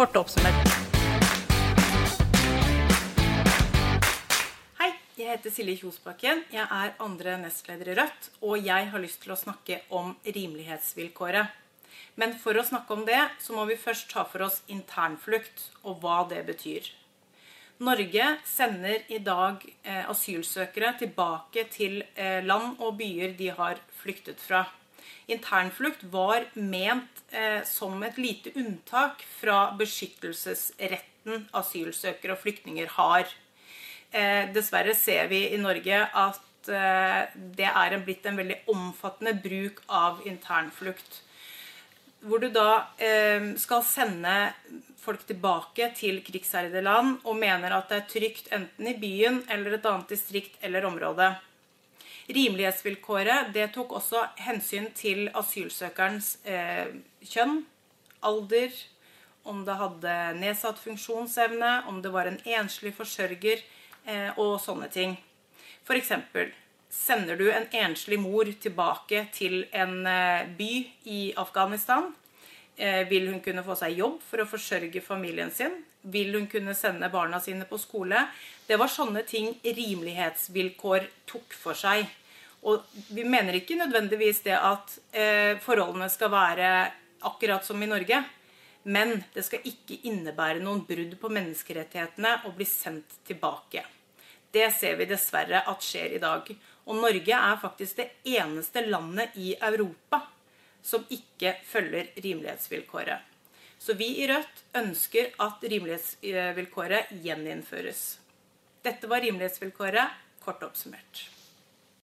Kort oppsummert. Hei, jeg heter Silje Kjosbakken. Jeg er andre nestleder i Rødt, og jeg har lyst til å snakke om rimelighetsvilkåret. Men for å snakke om det, så må vi først ta for oss internflukt og hva det betyr. Norge sender i dag eh, asylsøkere tilbake til eh, land og byer de har flyktet fra. Internflukt var ment eh, som et lite unntak fra beskyttelsesretten asylsøkere og flyktninger har. Eh, dessverre ser vi i Norge at eh, det er blitt en veldig omfattende bruk av internflukt hvor du da eh, skal sende folk tilbake til krigsherjede land og mener at det er trygt enten i byen eller et annet distrikt eller område. Rimelighetsvilkåret det tok også hensyn til asylsøkerens eh, kjønn, alder, om det hadde nedsatt funksjonsevne, om det var en enslig forsørger eh, og sånne ting. Eksempel, sender du en enslig mor tilbake til en eh, by i Afghanistan. Eh, vil hun kunne få seg jobb for å forsørge familien sin? Vil hun kunne sende barna sine på skole? Det var sånne ting rimelighetsvilkår tok for seg. Og vi mener ikke nødvendigvis det at eh, forholdene skal være akkurat som i Norge. Men det skal ikke innebære noen brudd på menneskerettighetene å bli sendt tilbake. Det ser vi dessverre at skjer i dag. Og Norge er faktisk det eneste landet i Europa som ikke følger rimelighetsvilkåret. Så vi i Rødt ønsker at rimelighetsvilkåret gjeninnføres. Dette var rimelighetsvilkåret kort oppsummert.